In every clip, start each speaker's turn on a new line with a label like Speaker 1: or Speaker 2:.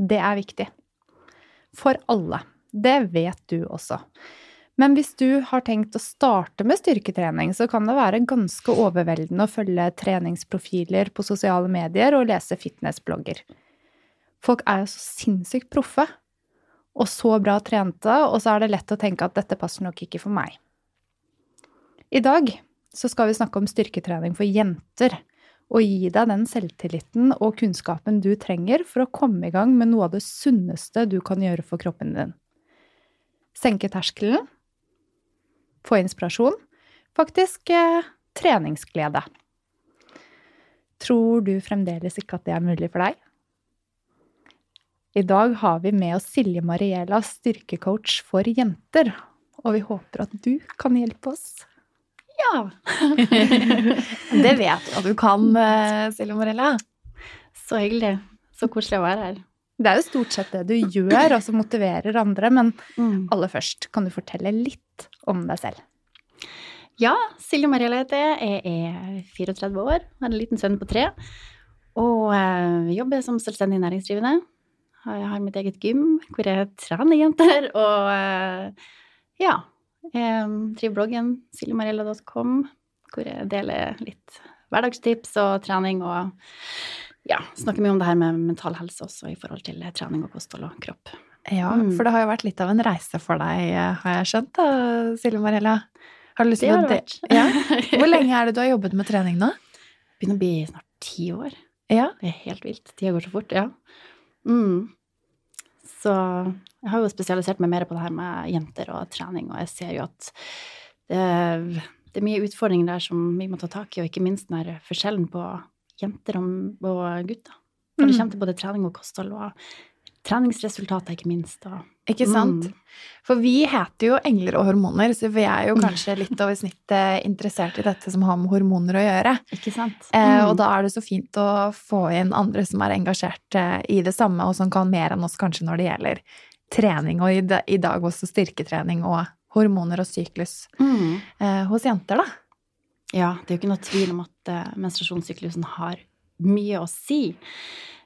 Speaker 1: det er viktig. For alle. Det vet du også. Men hvis du har tenkt å starte med styrketrening, så kan det være ganske overveldende å følge treningsprofiler på sosiale medier og lese fitnessblogger. Folk er jo så sinnssykt proffe og så bra trente, og så er det lett å tenke at dette passer nok ikke for meg. I dag så skal vi snakke om styrketrening for jenter og gi deg den selvtilliten og kunnskapen du trenger for å komme i gang med noe av det sunneste du kan gjøre for kroppen din. Senke terskelen, få inspirasjon, faktisk eh, treningsglede. Tror du fremdeles ikke at det er mulig for deg? I dag har vi med oss Silje Mariela, styrkecoach for jenter, og vi håper at du kan hjelpe oss.
Speaker 2: Ja! det vet du at du kan, eh, Silje Morella.
Speaker 3: Så hyggelig. Så koselig å være her.
Speaker 1: Det er jo stort sett det du gjør, og som motiverer andre. Men mm. aller først, kan du fortelle litt om deg selv?
Speaker 3: Ja, Silje Marielle heter jeg. Jeg er 34 år, har en liten sønn på tre. Og øh, jobber som selvstendig næringsdrivende. Jeg har mitt eget gym hvor jeg trener jenter. Og øh, ja, jeg driver bloggen siljemarella.com, hvor jeg deler litt hverdagstips og trening og ja, snakker mye om det her med mental helse også i forhold til trening og kosthold og kropp.
Speaker 2: Ja, mm. for det har jo vært litt av en reise for deg, har jeg skjønt da, Silje Marella? Har du lyst til å det ja. Hvor lenge er det du har jobbet med trening nå?
Speaker 3: Begynner å bli snart ti år.
Speaker 2: Ja.
Speaker 3: Det er helt vilt. Tida går så fort, ja. Mm. Så jeg har jo spesialisert meg mer på det her med jenter og trening, og jeg ser jo at det, det er mye utfordringer der som vi må ta tak i, og ikke minst den her forskjellen på jenter og, gutter. Når det mm. kommer til både trening og kosthold og treningsresultater, ikke minst. Og,
Speaker 2: Ikke sant?
Speaker 3: Mm.
Speaker 2: For vi heter jo Engler og hormoner, så vi er jo kanskje litt over snittet interessert i dette som har med hormoner å gjøre.
Speaker 3: ikke sant?
Speaker 2: Eh,
Speaker 3: Mm.
Speaker 2: og da er det så fint å få inn andre som er engasjert eh, i det samme, og som kan mer enn oss kanskje når det gjelder trening, og i, de, i dag også styrketrening og hormoner og syklus
Speaker 3: Mm.
Speaker 2: eh, hos jenter, da.
Speaker 3: Ja, det er jo ikke noe tvil om at eh, menstruasjonssyklusen har mye å si.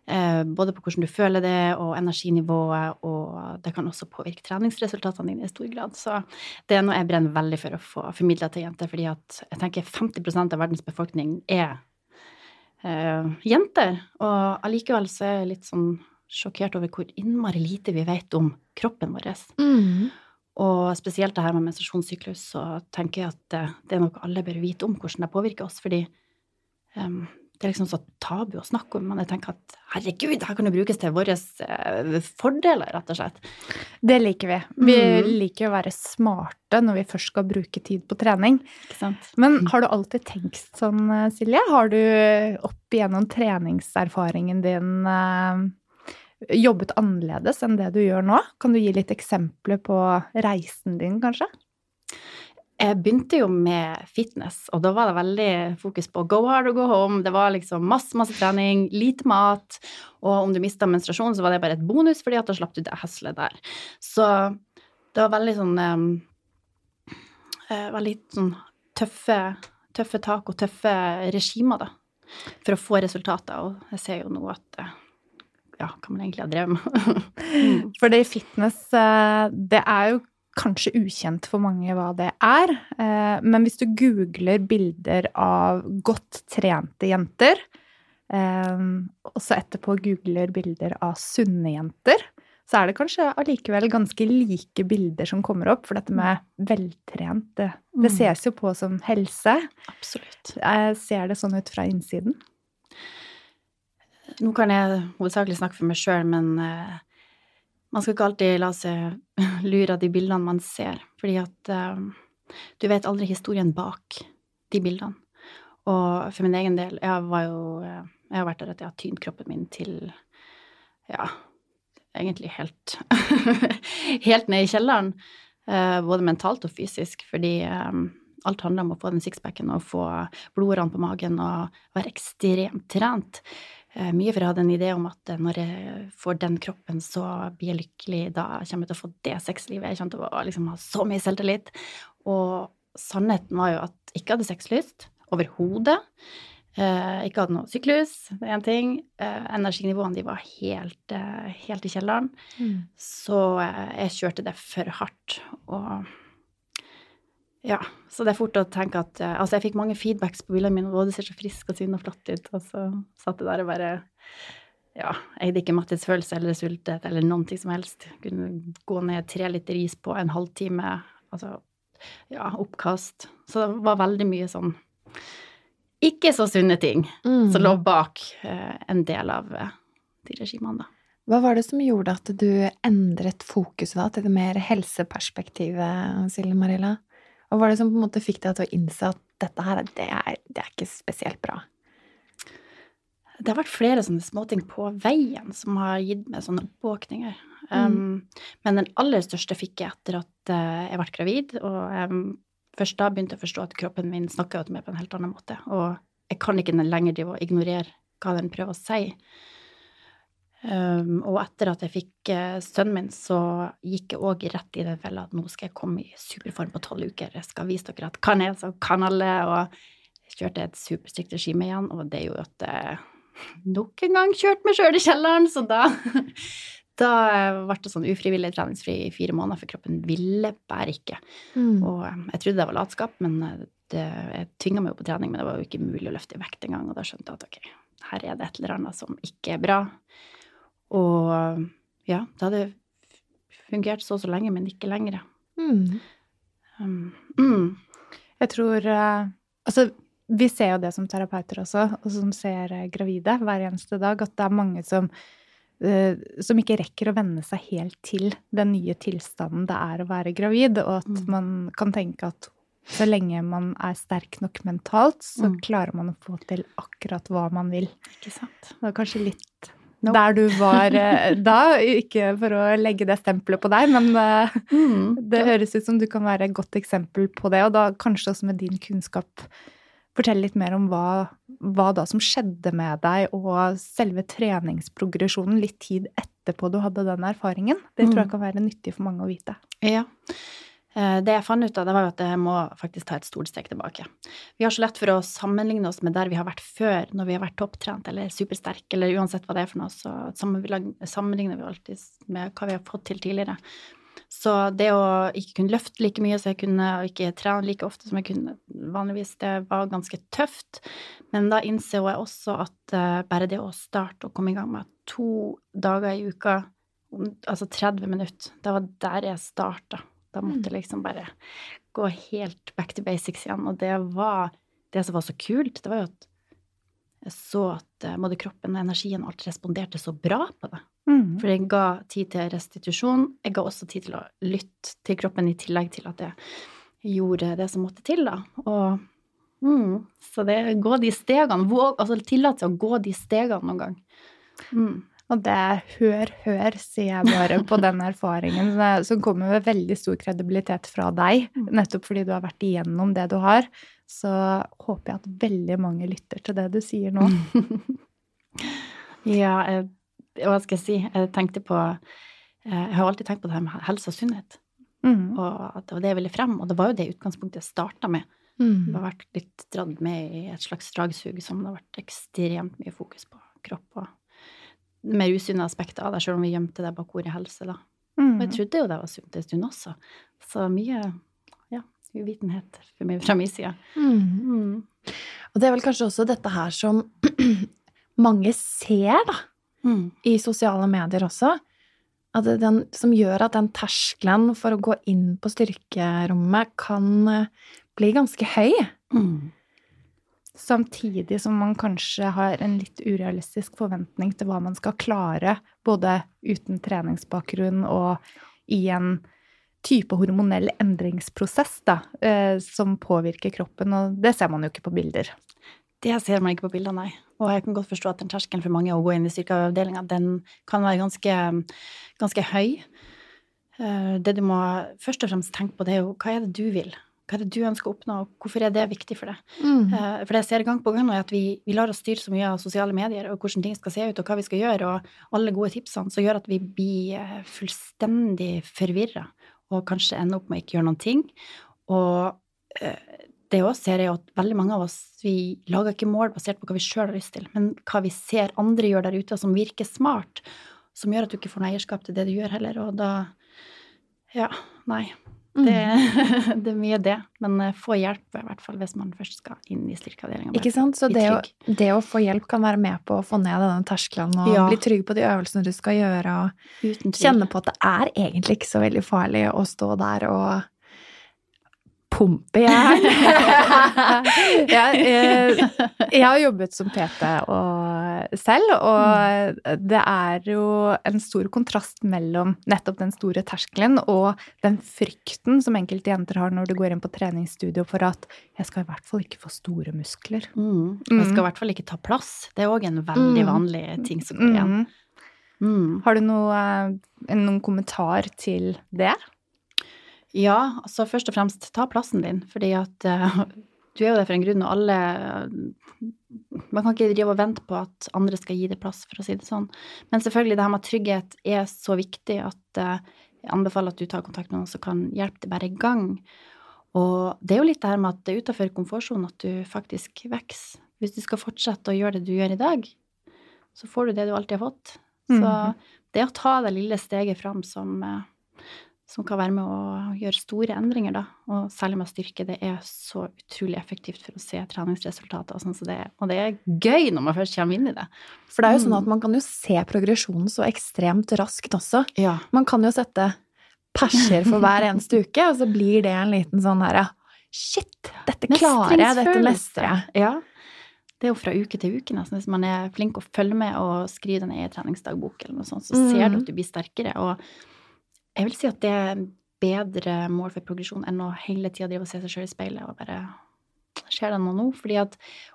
Speaker 3: Eh, både på hvordan du føler det, og energinivået, og det kan også påvirke treningsresultatene dine i stor grad. Så det er noe jeg brenner veldig for å få formidla til jenter, fordi at jeg tenker 50% av verdens befolkning er uh, jenter. Og allikevel så er jeg litt sånn sjokkert over hvor innmari lite vi vet om kroppen vår. Og spesielt det her med menstruasjonssyklus, så tenker jeg at det, det er noe alle bør vite om hvordan det påvirker oss, fordi em, det er liksom så tabu å snakke om, men jeg tenker at herregud, det her kan jo brukes til våre eh, fordeler, rett og slett.
Speaker 1: Det liker vi. Vi
Speaker 3: Mm.
Speaker 1: liker å være smarte når vi først skal bruke tid på trening. Men har du alltid tenkt sånn, eh, Silje? Har du opp igjennom treningserfaringen din eh, jobbet annerledes enn det du gjør nå? Kan du gi litt eksempler på reisen din, kanskje?
Speaker 3: Jeg begynte jo med fitness, og da var det veldig fokus på go hard og go home. Det var liksom masse, masse trening, lite mat, og om du mista menstruasjon, så var det bare et bonus, fordi at da slapp du det heslet der. Så det var veldig sånn um, Veldig sånn tøffe, tøffe tak og tøffe regimer, da, for å få resultater. Og jeg ser jo nå at eh, Ja, hva man egentlig har drevet med. Mm.
Speaker 1: Fordi fitness, eh, det er jo kanskje ukjent for mange hva det er. eh, Men hvis du googler bilder av godt trente jenter, eh, og så etterpå googler bilder av sunne jenter, så er det kanskje allikevel ganske like bilder som kommer opp. For dette med veltrent, det, det
Speaker 3: Mm.
Speaker 1: ses jo på som helse.
Speaker 3: Absolutt.
Speaker 1: Jeg ser det sånn ut fra innsiden.
Speaker 3: Nå kan jeg hovedsakelig snakke for meg sjøl, men eh, man skal ikke alltid la seg lure av de bildene man ser, fordi at uh, du vet aldri historien bak de bildene. Og for min egen del, jeg var jo eh, Jeg har vært der at jeg har tynt kroppen min til ja, egentlig helt Helt ned i kjelleren. Uh, både mentalt og fysisk, fordi um, alt handler om å få den sixpacken og få blodårene på magen og være ekstremt trent. Eh, Mye for jeg hadde en idé om at eh, når jeg får den kroppen, så blir jeg lykkelig. Da kommer jeg til å få det sexlivet. Jeg kommer til å liksom, ha så mye selvtillit. Og sannheten var jo at jeg ikke hadde sexlyst overhodet. Eh, ikke hadde noe syklus, det er én ting. Eh, energinivåene de var helt, eh, helt i kjelleren. Så eh, jeg kjørte det for hardt. Og ja, så det er fort å tenke at eh, Altså, jeg fikk mange feedbacks på bildene mine, og det ser så frisk og sunn og flott ut, og så satt jeg der og bare ja, jeg hadde ikke metthetsfølelse eller sultet eller noen ting som helst. Kunne gå ned tre liter is på en halvtime. Altså, ja, oppkast. Så det var veldig mye sånn ikke så sunne ting
Speaker 2: Mm.
Speaker 3: som lå bak eh, en del av eh, de regimene, da.
Speaker 2: Hva var det som gjorde at du endret fokuset da, til det mer helseperspektivet, Silje Marilla? Hva var det som på en måte fikk deg til å innse at dette her, det er, det er ikke spesielt bra?
Speaker 3: Det har vært flere sånne småting på veien som har gitt meg sånne oppvåkninger. Um, men den aller største fikk jeg etter at uh, jeg ble gravid, og um, først da begynte jeg å forstå at kroppen min snakka til meg på en helt annen måte. Og jeg kan ikke lenger ignorere hva den prøver å si. Um, og etter at jeg fikk uh, sønnen min, så gikk jeg òg rett i den fella at nå skal jeg komme i superform på tolv uker. Jeg skal vise dere at kan jeg, så kan alle. Og jeg kjørte et superstrikt regime igjen, og det er jo at jeg nok en gang kjørte meg sjøl i kjelleren, så da da ble det sånn ufrivillig treningsfri i fire måneder, for kroppen ville bare ikke.
Speaker 2: Mm.
Speaker 3: Og um, jeg trodde det var latskap, men det, jeg tvinga meg jo på trening, men det var jo ikke mulig å løfte i vekt engang, og da skjønte jeg at ok, her er det et eller annet som ikke er bra. Og ja, det hadde fungert så og så lenge, men ikke lenger.
Speaker 2: Mm.
Speaker 3: Um, mm,
Speaker 1: Jeg tror eh, Altså, vi ser jo det som terapeuter også, og som ser eh, gravide hver eneste dag, at det er mange som eh, som ikke rekker å venne seg helt til den nye tilstanden det er å være gravid, og at
Speaker 3: Mm.
Speaker 1: man kan tenke at så lenge man er sterk nok mentalt, så
Speaker 3: Mm.
Speaker 1: klarer man å få til akkurat hva man vil.
Speaker 3: ikke sant?
Speaker 1: Det er kanskje litt,
Speaker 3: Nope.
Speaker 1: der du var eh, da. Ikke for å legge det stempelet på deg, men eh,
Speaker 3: Mm.
Speaker 1: det høres ut som du kan være et godt eksempel på det. Og da kanskje også med din kunnskap fortelle litt mer om hva, hva da som skjedde med deg, og selve treningsprogresjonen litt tid etterpå du hadde den erfaringen. Det tror jeg
Speaker 3: Mm.
Speaker 1: kan være nyttig for mange å vite.
Speaker 3: Ja. Eh, Det jeg fant ut av, det var at jeg må faktisk ta et stort steg tilbake. Vi har så lett for å sammenligne oss med der vi har vært før, når vi har vært topptrent eller supersterke, eller uansett hva det er for noe, så sammenligner vi alltid med hva vi har fått til tidligere. Så det å ikke kunne løfte like mye så jeg kunne, og ikke trene like ofte som jeg kunne vanligvis, det var ganske tøft. Men da innser jeg også at eh, bare det å starte og komme i gang med to dager i uka, altså 30 minutter, det var der jeg starta. Da måtte jeg liksom bare gå helt back to basics igjen. Og det var det som var så kult, det var jo at jeg så at eh, både kroppen og energien og alt responderte så bra på det.
Speaker 1: Mm.
Speaker 3: For jeg ga tid til restitusjon. Jeg ga også tid til å lytte til kroppen, i tillegg til at jeg gjorde det som måtte til, da. Og mm, Så det gå de stegene. Våg, altså tillat seg å gå de stegene noen gang. Mm.
Speaker 1: Og det hør, hør, sier jeg bare på den erfaringen, eh, som kommer med veldig stor kredibilitet fra deg,
Speaker 3: Mm.
Speaker 1: nettopp fordi du har vært igjennom det du har. Så håper jeg at veldig mange lytter til det du sier nå.
Speaker 3: ja, jeg, hva skal jeg si? Jeg tenkte på eh, Jeg har alltid tenkt på det her med helse og sunnhet,
Speaker 1: Mm.
Speaker 3: og at det var det jeg ville frem. Og det var jo det utgangspunktet jeg starta med.
Speaker 2: Mm.
Speaker 3: Jeg har vært litt dratt med i et slags dragsug som det har vært ekstremt mye fokus på kropp og mer usunne aspekter av det, selv om vi gjemte det bak ordet helse, da. Og jeg
Speaker 1: Mm.
Speaker 3: trodde jo det var sunt en stund også. Så mye ja, uvitenhet for meg fra min side.
Speaker 2: Mm.
Speaker 3: Mm.
Speaker 2: Og det er vel kanskje også dette her som mange ser, da,
Speaker 3: Mm.
Speaker 2: i sosiale medier også. At den, som gjør at den terskelen for å gå inn på styrkerommet kan eh, bli ganske høy.
Speaker 3: Mm.
Speaker 1: Samtidig som man kanskje har en litt urealistisk forventning til hva man skal klare, både uten treningsbakgrunn og i en type hormonell endringsprosess da, eh, som påvirker kroppen, og det ser man jo ikke på bilder.
Speaker 3: Det ser man ikke på bilder, nei. Og jeg kan godt forstå at den terskelen for mange å gå inn i styrkeavdelinga, den kan være ganske, ganske høy. Eh, Det du må først og fremst tenke på, det er jo hva er det du vil? Hva er det du ønsker å oppnå, og hvorfor er det viktig for deg?
Speaker 2: Mm.
Speaker 3: Eh, For det jeg ser gang på gang nå, er at vi, vi lar oss styre så mye av sosiale medier, og hvordan ting skal se ut, og hva vi skal gjøre, og alle gode tipsene, som gjør at vi blir eh, fullstendig forvirra, og kanskje ender opp med å ikke gjøre noen ting. Og eh, det også ser jeg jo at veldig mange av oss, vi lager ikke mål basert på hva vi sjøl har lyst til, men hva vi ser andre gjør der ute, som virker smart, som gjør at du ikke får noe eierskap til det du gjør heller, og da Ja, nei.
Speaker 2: Mm.
Speaker 3: Det, det er mye det, men eh, få hjelp i hvert fall hvis man først skal inn i styrkeavdelinga.
Speaker 2: Ikke sant? Så det å, det å få hjelp kan være med på å få ned denne terskelen og
Speaker 3: Ja.
Speaker 2: bli trygg på de øvelsene du skal gjøre, og kjenne på at det er egentlig ikke så veldig farlig å stå der og pumpe jern.
Speaker 1: jeg, jeg, jeg har jobbet som PT og selv, og det er jo en stor kontrast mellom nettopp den store terskelen og den frykten som enkelte jenter har når du går inn på treningsstudio for at jeg skal i hvert fall ikke få store muskler.
Speaker 3: Mm. Jeg skal i hvert fall ikke ta plass. Det er òg en veldig
Speaker 2: Mm.
Speaker 3: vanlig ting som går igjen.
Speaker 1: Mm.
Speaker 3: Mm.
Speaker 1: Har du noe, eh, noen kommentar til det?
Speaker 3: Ja, altså først og fremst ta plassen din, fordi at uh, du er jo der for en grunn, og alle Man kan ikke drive og vente på at andre skal gi det plass, for å si det sånn. Men selvfølgelig, det her med trygghet er så viktig at eh, jeg anbefaler at du tar kontakt med noen som kan hjelpe deg bare i gang. Og det er jo litt det her med at det er utafor komfortsonen at du faktisk vokser. Hvis du skal fortsette å gjøre det du gjør i dag, så får du det du alltid har fått. Så
Speaker 1: Mhm.
Speaker 3: det å ta det lille steget fram som, eh, som kan være med å gjøre store endringer, da, og særlig med styrke, det er så utrolig effektivt for å se treningsresultater. Og, sånn, så det, og det er gøy når man først kommer inn i det.
Speaker 2: For det er jo sånn
Speaker 3: Mm.
Speaker 2: at man kan jo se progresjonen så ekstremt raskt også.
Speaker 3: Ja.
Speaker 2: Man kan jo sette perser for hver eneste uke, og så blir det en liten sånn herre Shit, dette klarer jeg, dette mestrer jeg.
Speaker 3: Ja. Det er jo fra uke til uke, nesten. Hvis man er flink å følge med og skrive den i treningsdagbok, eller noe sånt, så ser du at du blir sterkere. Og jeg vil si at det er bedre mål for progresjon enn å hele tida drive og se seg sjøl i speilet og bare Skjer det noe nå? Fordi at,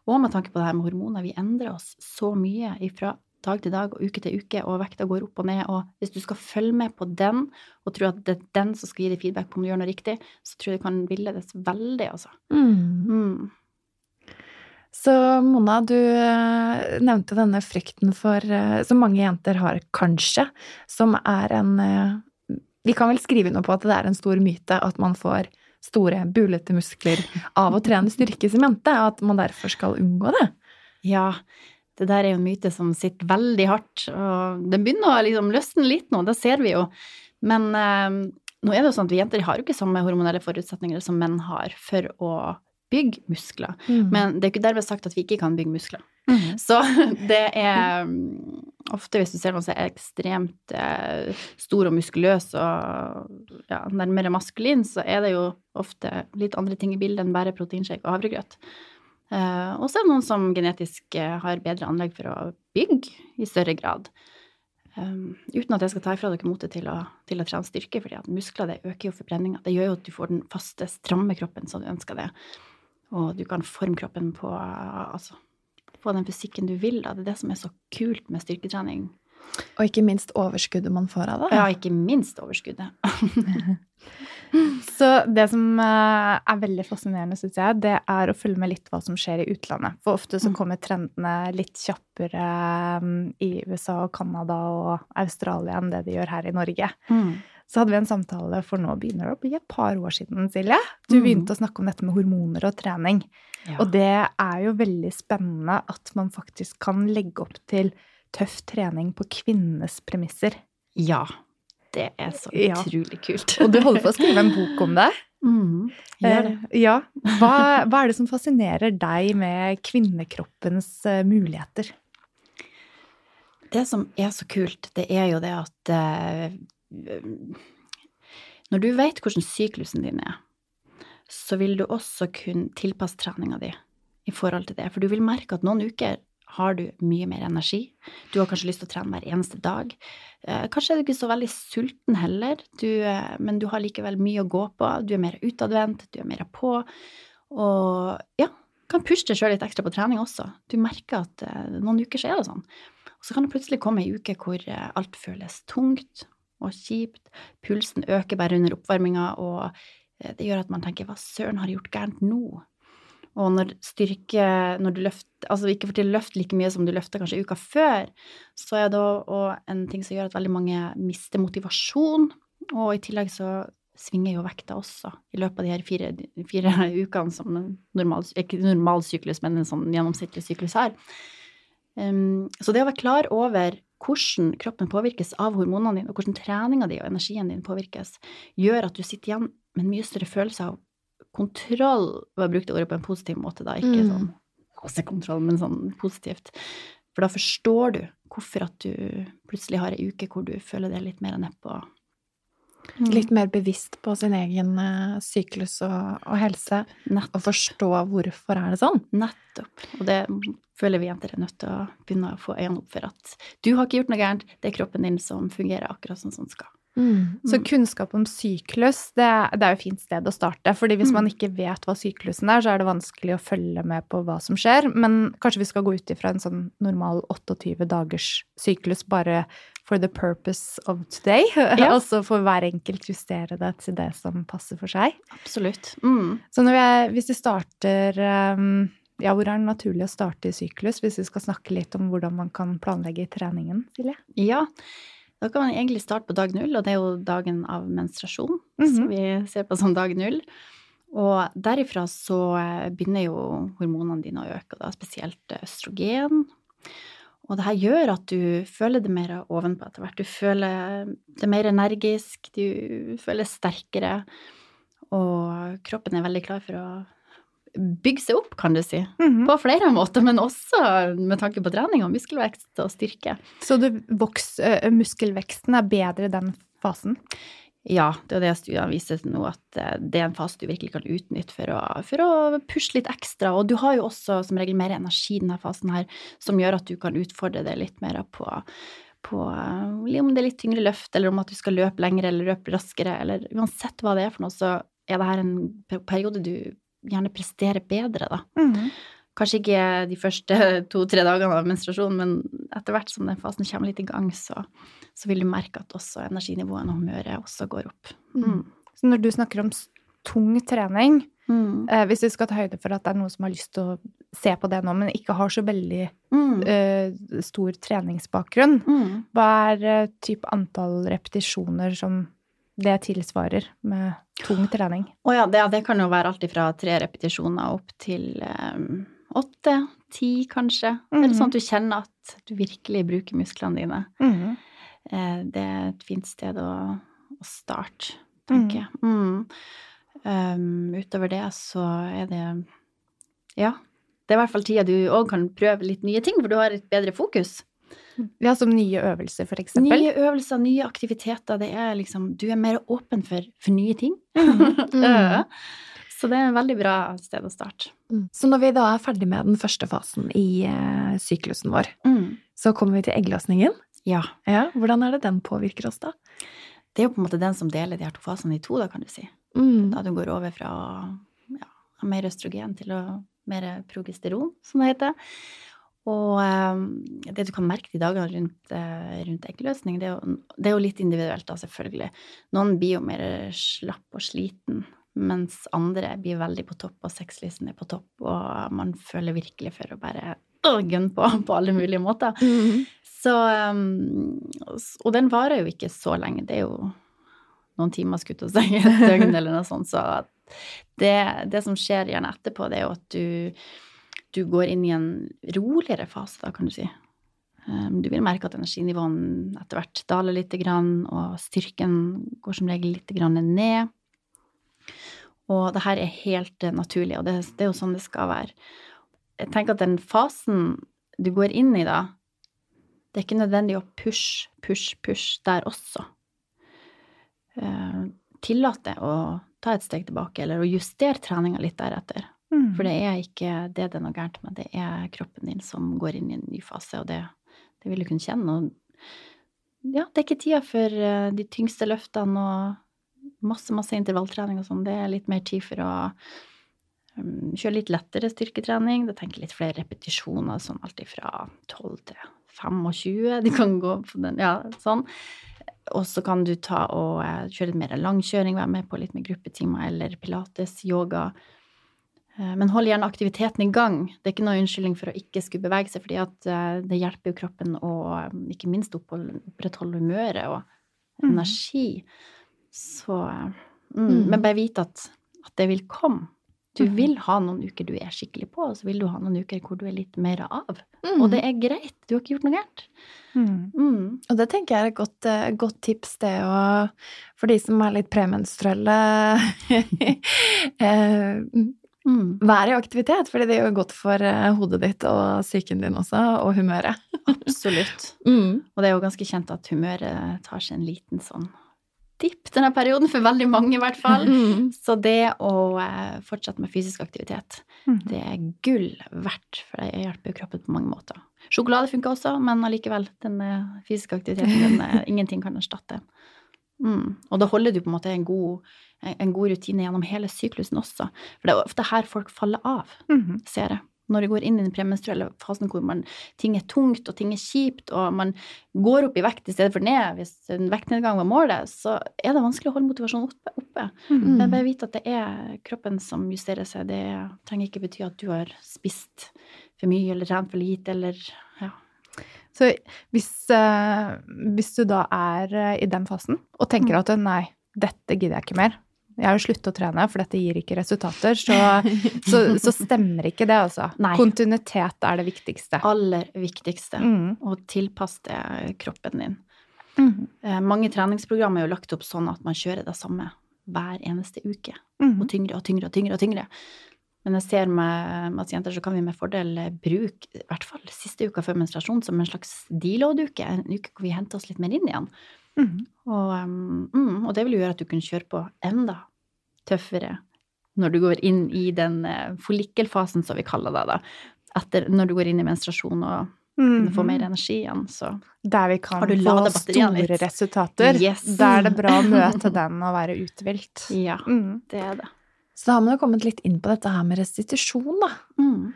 Speaker 3: og med tanke på det her med hormoner, vi endrer oss så mye fra dag til dag og uke til uke, og vekta går opp og ned, og hvis du skal følge med på den, og tro at det er den som skal gi deg feedback på om du gjør noe riktig, så tror jeg det kan villedes veldig, altså.
Speaker 2: Mm.
Speaker 3: Mm.
Speaker 2: Så Mona, du eh, nevnte denne frykten for eh, Som mange jenter har, kanskje, som er en eh, Vi kan vel skrive noe på at det er en stor myte at man får store, bulete muskler av å trene styrke i jente, og at man derfor skal unngå det.
Speaker 3: Ja, det der er jo en myte som sitter veldig hardt, og det begynner å liksom løsne litt nå, det ser vi jo. Men eh, nå er det jo sånn at vi jenter har jo ikke samme hormonelle forutsetninger som menn har for å bygge muskler. Men det er ikke dermed sagt at vi ikke kan bygge muskler.
Speaker 2: Mm.
Speaker 3: Så det er mm, ofte hvis du ser noen som er ekstremt eh, stor og muskuløs og ja, nærmere maskulin, så er det jo ofte litt andre ting i bildet enn bare proteinshake og havregrøt. Eh, og så er det noen som genetisk eh, har bedre anlegg for å bygge i større grad. Um, uten at jeg skal ta ifra dere motet til, til å trene styrke, fordi at muskler det øker jo forbrenninga. Det gjør jo at du får den faste, stramme kroppen som du ønsker det. Og du kan forme kroppen på altså, på den fysikken du vil. Da. Det er det som er så kult med styrketrening.
Speaker 2: Og ikke minst overskuddet man får av det.
Speaker 3: Ja, ikke minst overskuddet.
Speaker 1: Så det som eh, er veldig fascinerende, syns jeg, det er å følge med litt hva som skjer i utlandet. For ofte så
Speaker 3: Mm.
Speaker 1: kommer trendene litt kjappere mm, i USA og Canada og Australia enn det de gjør her i Norge. Så hadde vi en samtale for nå begynner det å bli et par år siden, Silje. Du
Speaker 3: Mm.
Speaker 1: begynte å snakke om dette med hormoner og trening.
Speaker 3: Ja.
Speaker 1: Og det er jo veldig spennende at man faktisk kan legge opp til tøff trening på kvinnenes premisser.
Speaker 3: ja. Det er så
Speaker 1: Ja.
Speaker 3: utrolig kult.
Speaker 1: Og du holder på å skrive en bok om det.
Speaker 3: Mm, gjør det.
Speaker 1: Eh, ja. Hva, hva er det som fascinerer deg med kvinnekroppens uh, muligheter?
Speaker 3: Det som er så kult, det er jo det at uh, Når du vet hvordan syklusen din er, så vil du også kunne tilpasse treninga di i forhold til det. For du vil merke at noen uker har du mye mer energi. Du har kanskje lyst til å trene hver eneste dag. Eh, Kanskje er du ikke så veldig sulten heller, du, eh, men du har likevel mye å gå på. Du er mer utadvendt, du er mer på. Og ja, kan pushe deg sjøl litt ekstra på trening også. Du merker at eh, noen uker så er det sånn. Og så kan det plutselig komme ei uke hvor alt føles tungt og kjipt. Pulsen øker bare under oppvarminga, og det gjør at man tenker hva søren har jeg gjort gærent nå? Og når styrke Når du løfter Altså ikke får til å løfte like mye som du løfta kanskje uka før, så er det òg en ting som gjør at veldig mange mister motivasjon. Og i tillegg så svinger jo vekta også i løpet av de her fire, fire ukene som normal, ikke normal syklus, men en sånn gjennomsnittlig syklus har. Um, så det å være klar over hvordan kroppen påvirkes av hormonene dine, og hvordan treninga di og energien din påvirkes, gjør at du sitter igjen med en mye større følelse av kontroll, og jeg brukte ordet på en positiv måte da, ikke
Speaker 2: Mm.
Speaker 3: sånn kontroll, men sånn positivt. For da forstår du hvorfor at du plutselig har ei uke hvor du føler deg litt mer nedpå. Mm.
Speaker 2: Litt mer bevisst på sin egen eh, syklus og, og helse,
Speaker 3: Nettopp.
Speaker 2: og forstå hvorfor er det sånn.
Speaker 3: nettopp. Og det føler vi jenter er nødt til å begynne å få øynene opp for at du har ikke gjort noe gærent, det er kroppen din som fungerer akkurat sånn som den skal.
Speaker 1: Så
Speaker 3: Mm.
Speaker 1: kunnskap om syklus, det, det er jo et fint sted å starte. fordi hvis
Speaker 3: Mm.
Speaker 1: man ikke vet hva syklusen er, så er det vanskelig å følge med på hva som skjer. Men kanskje vi skal gå ut ifra en sånn normal 28 dagers syklus bare for the purpose of today.
Speaker 3: Ja.
Speaker 1: Og så får hver enkelt justere det til det som passer for seg.
Speaker 3: Absolutt. Mm.
Speaker 1: Så når vi er, hvis vi starter um, Ja, hvor er det naturlig å starte i syklus? Hvis vi skal snakke litt om hvordan man kan planlegge treningen, Silje?
Speaker 3: Ja, da kan man egentlig starte på dag null, og det er jo dagen av menstruasjon,
Speaker 1: Mhm.
Speaker 3: som vi ser på som dag null. Og derifra så eh, begynner jo hormonene dine å øke, og da spesielt østrogen. Og det her gjør at du føler det mer ovenpå etter hvert. Du føler det mer energisk, du føler sterkere, og kroppen er veldig klar for å bygge seg opp, kan du si.
Speaker 1: Mhm.
Speaker 3: På flere måter, men også med tanke på trening og muskelvekst og styrke.
Speaker 1: Så du, voks, muskelveksten er bedre i den fasen?
Speaker 3: Ja, det er det studiene viser til nå, at det er en fase du virkelig kan utnytte for å, for å pushe litt ekstra. Og du har jo også som regel mer energi i denne fasen her, som gjør at du kan utfordre det litt mer på, på om det er litt tyngre løft, eller om at du skal løpe lengre eller løpe raskere, eller uansett hva det er for noe, så er det her en periode du gjerne prestere bedre, da.
Speaker 1: Mm.
Speaker 3: Kanskje ikke de første to-tre dagene av menstruasjonen, men etter hvert som den fasen kommer litt i gang, så, så vil du merke at også energinivået og humøret også går opp. Mm.
Speaker 1: Så når du snakker om tung trening,
Speaker 3: Mm.
Speaker 1: eh, hvis vi skal ta høyde for at det er noen som har lyst til å se på det nå, men ikke har så veldig
Speaker 3: Mm.
Speaker 1: eh, stor treningsbakgrunn,
Speaker 3: Mm.
Speaker 1: hva er eh, typ antall repetisjoner som det tilsvarer med tung trening?
Speaker 3: Å ja, det, det kan jo være alt fra tre repetisjoner opp til um, åtte, ti kanskje. Det er
Speaker 1: Eller
Speaker 3: sånn at du kjenner at du virkelig bruker musklene dine.
Speaker 1: Mhm.
Speaker 3: Eh, det er et fint sted å, å starte, tenker jeg. Mm. Um, utover det så er det Ja. Det er i hvert fall tida du òg kan prøve litt nye ting, for du har et bedre fokus.
Speaker 1: Ja, som nye øvelser, for eksempel.
Speaker 3: Nye øvelser, nye aktiviteter. Det er liksom Du er mer åpen for, for nye ting.
Speaker 2: Mm.
Speaker 3: Så det er et veldig bra sted å starte.
Speaker 2: Så når vi da er ferdig med den første fasen i uh, syklusen vår,
Speaker 3: Mm.
Speaker 2: så kommer vi til eggløsningen.
Speaker 3: Ja.
Speaker 2: Ja, hvordan er det den påvirker oss da?
Speaker 3: Det er jo på en måte den som deler de her to fasene i to, da, kan du si.
Speaker 2: Mm.
Speaker 3: Da du går over fra ja, mer østrogen til å, mer progesteron, som det heter. Og eh, det du kan merke de dagene rundt, eh, rundt eggløsning, det er, jo, det er jo litt individuelt, da, selvfølgelig. Noen blir jo mer slapp og sliten, mens andre blir veldig på topp, og sexlysten er på topp, og man føler virkelig for å bare å, gunne på på alle mulige måter.
Speaker 2: Mm.
Speaker 3: Så um, Og den varer jo ikke så lenge. Det er jo noen timer, skutt å si, et døgn eller noe sånt. Så det, det som skjer gjerne etterpå, det er jo at du, du går inn i en roligere fase, da, kan du si. Um, du vil merke at energinivåen etter hvert daler litt, og styrken går som regel litt ned. Og det her er helt eh, naturlig, og det, det er jo sånn det skal være. Jeg tenker at den fasen du går inn i da, det er ikke nødvendig å push, push, push der også. Eh, Tillat deg å ta et steg tilbake, eller å justere treninga litt deretter.
Speaker 1: Mhm.
Speaker 3: For det er ikke det det er noe gærent med, det er kroppen din som går inn i en ny fase, og det, det vil du kunne kjenne. Og ja, det er ikke tida for eh, de tyngste løftene og masse, masse intervalltrening og sånn. Det er litt mer tid for å um, kjøre litt lettere styrketrening. Det tenker litt flere repetisjoner, sånn alt ifra 12 til 25. Du kan gå på den, ja, sånn. Og så kan du ta og eh, kjøre litt mer langkjøring, være med på litt mer gruppetimer eller pilates, yoga. Eh, Men hold gjerne aktiviteten i gang. Det er ikke noe unnskyldning for å ikke skulle bevege seg, fordi eh, det hjelper jo kroppen å eh, ikke minst opprettholde humøret og
Speaker 1: Mhm.
Speaker 3: energi. Så mm,
Speaker 2: Mm.
Speaker 3: Men bare vite at, at det vil komme. Du
Speaker 1: Mhm.
Speaker 3: vil ha noen uker du er skikkelig på, og så vil du ha noen uker hvor du er litt mer av.
Speaker 2: Mm.
Speaker 3: Og det er greit. Du har ikke gjort noe gærent.
Speaker 1: Mhm.
Speaker 3: Mm.
Speaker 2: Og det tenker jeg er et godt, godt tips, det å For de som er litt premenstruelle eh,
Speaker 3: Mm.
Speaker 2: Vær i aktivitet, fordi det gjør godt for eh, hodet ditt og psyken din også, og humøret.
Speaker 3: Absolutt.
Speaker 2: Mm.
Speaker 3: Og det er jo ganske kjent at humøret tar seg en liten sånn dipp denne perioden, for veldig mange i hvert fall.
Speaker 2: Mm.
Speaker 3: Så det å eh, fortsette med fysisk aktivitet,
Speaker 1: Mhm.
Speaker 3: det er gull verdt, for det hjelper jo kroppen på mange måter. Sjokolade funker også, men allikevel, den eh, fysiske aktiviteten, den, ingenting kan erstatte. Mm. Og da holder du på en måte en god, en god rutine gjennom hele syklusen også. For det er ofte her folk faller av
Speaker 1: Mhm.
Speaker 3: ser jeg. Når det går inn i den premenstruelle fasen hvor man, ting er tungt og ting er kjipt, og man går opp i vekt i stedet for ned, hvis en vektnedgang var målet, så er det vanskelig å holde motivasjonen oppe. oppe.
Speaker 1: Mhm.
Speaker 3: Men bare vite at det er kroppen som justerer seg. Det trenger ikke bety at du har spist for mye eller trent for lite eller ja.
Speaker 1: Så hvis, eh, hvis du da er eh, i den fasen og tenker
Speaker 3: Mm.
Speaker 1: at nei, dette gidder jeg ikke mer, jeg har jo sluttet å trene, for dette gir ikke resultater, så, så, så stemmer ikke det, altså.
Speaker 3: Nei.
Speaker 1: Kontinuitet er det viktigste.
Speaker 3: Aller viktigste.
Speaker 1: Mm.
Speaker 3: Tilpasse det kroppen din.
Speaker 1: Mhm.
Speaker 3: Eh, Mange treningsprogram er jo lagt opp sånn at man kjører det samme hver eneste uke.
Speaker 1: Mm.
Speaker 3: og tyngre og tyngre og tyngre. og tyngre. Men jeg ser med pasienter så kan vi med fordel bruke i hvert fall siste uka før menstruasjon som en slags deload-uke. En uke hvor vi henter oss litt mer inn igjen.
Speaker 1: Mm.
Speaker 3: Og, um, mm, og det vil jo gjøre at du kan kjøre på enda tøffere når du går inn i den eh, follikkelfasen, som vi kaller det. da. Etter, når du går inn i menstruasjon og
Speaker 1: Mhm.
Speaker 3: får mer energi igjen, så
Speaker 1: Der vi kan få store
Speaker 3: litt?
Speaker 1: resultater.
Speaker 3: Yes.
Speaker 1: Da er det bra å møte den og være uthvilt.
Speaker 3: ja,
Speaker 1: mm.
Speaker 3: det er det.
Speaker 2: Så da har man jo kommet litt inn på dette her med restitusjon, da.
Speaker 3: Mm.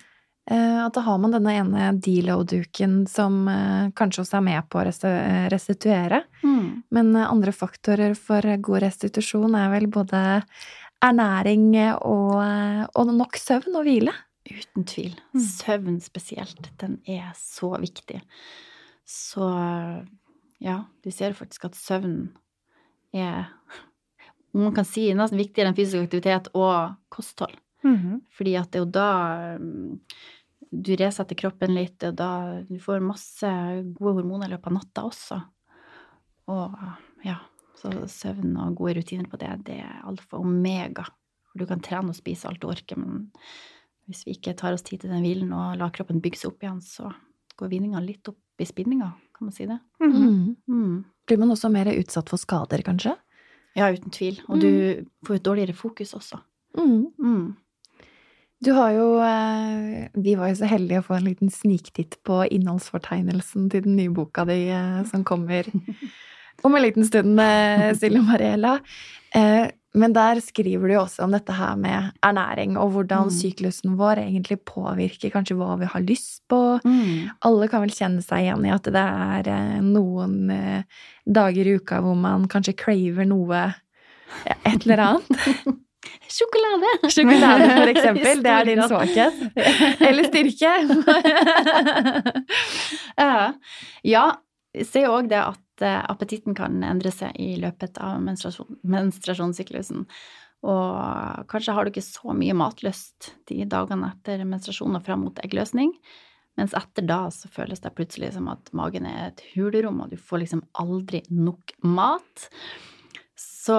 Speaker 2: Eh, at da har man denne ene deload-duken som eh, kanskje også er med på å restituere.
Speaker 3: Mm.
Speaker 2: Men eh, andre faktorer for god restitusjon er vel både ernæring og, eh, og nok søvn og hvile.
Speaker 3: Uten tvil.
Speaker 1: Mm.
Speaker 3: Søvn spesielt, den er så viktig. Så ja, du ser faktisk at søvn er om man kan si nesten viktigere enn fysisk aktivitet og kosthold.
Speaker 1: Mhm.
Speaker 3: Fordi at det er jo da um, du resetter kroppen litt, og da du får masse gode hormoner i løpet av natta også. Og ja, så søvn og gode rutiner på det, det er alfa og omega. Du kan trene og spise alt du orker, men hvis vi ikke tar oss tid til den hvilen og lar kroppen bygge seg opp igjen, så går vinninga litt opp i spinninga, kan man si det.
Speaker 1: Mhm.
Speaker 3: Mm.
Speaker 2: Blir man også mer utsatt for skader, kanskje?
Speaker 3: Ja, uten tvil. Og du får et dårligere fokus også. Mm.
Speaker 2: Du har jo eh, Vi var jo så heldige å få en liten sniktitt på innholdsfortegnelsen til den nye boka di eh, som kommer om en liten stund, eh, Silje Mariella. Men der skriver du jo også om dette her med ernæring, og hvordan
Speaker 3: Mm.
Speaker 2: syklusen vår egentlig påvirker kanskje hva vi har lyst på.
Speaker 3: Mm.
Speaker 2: Alle kan vel kjenne seg igjen i at det er noen dager i uka hvor man kanskje craver noe et eller annet.
Speaker 3: Sjokolade!
Speaker 2: Sjokolade, for eksempel. Det er din svakhet. Eller styrke.
Speaker 3: Ja. se òg det at eh, appetitten kan endre seg i løpet av menstruasjon, menstruasjonssyklusen. Og kanskje har du ikke så mye matlyst de dagene etter menstruasjon og fram mot eggløsning. Mens etter da så føles det plutselig som at magen er et hulrom, og du får liksom aldri nok mat. Så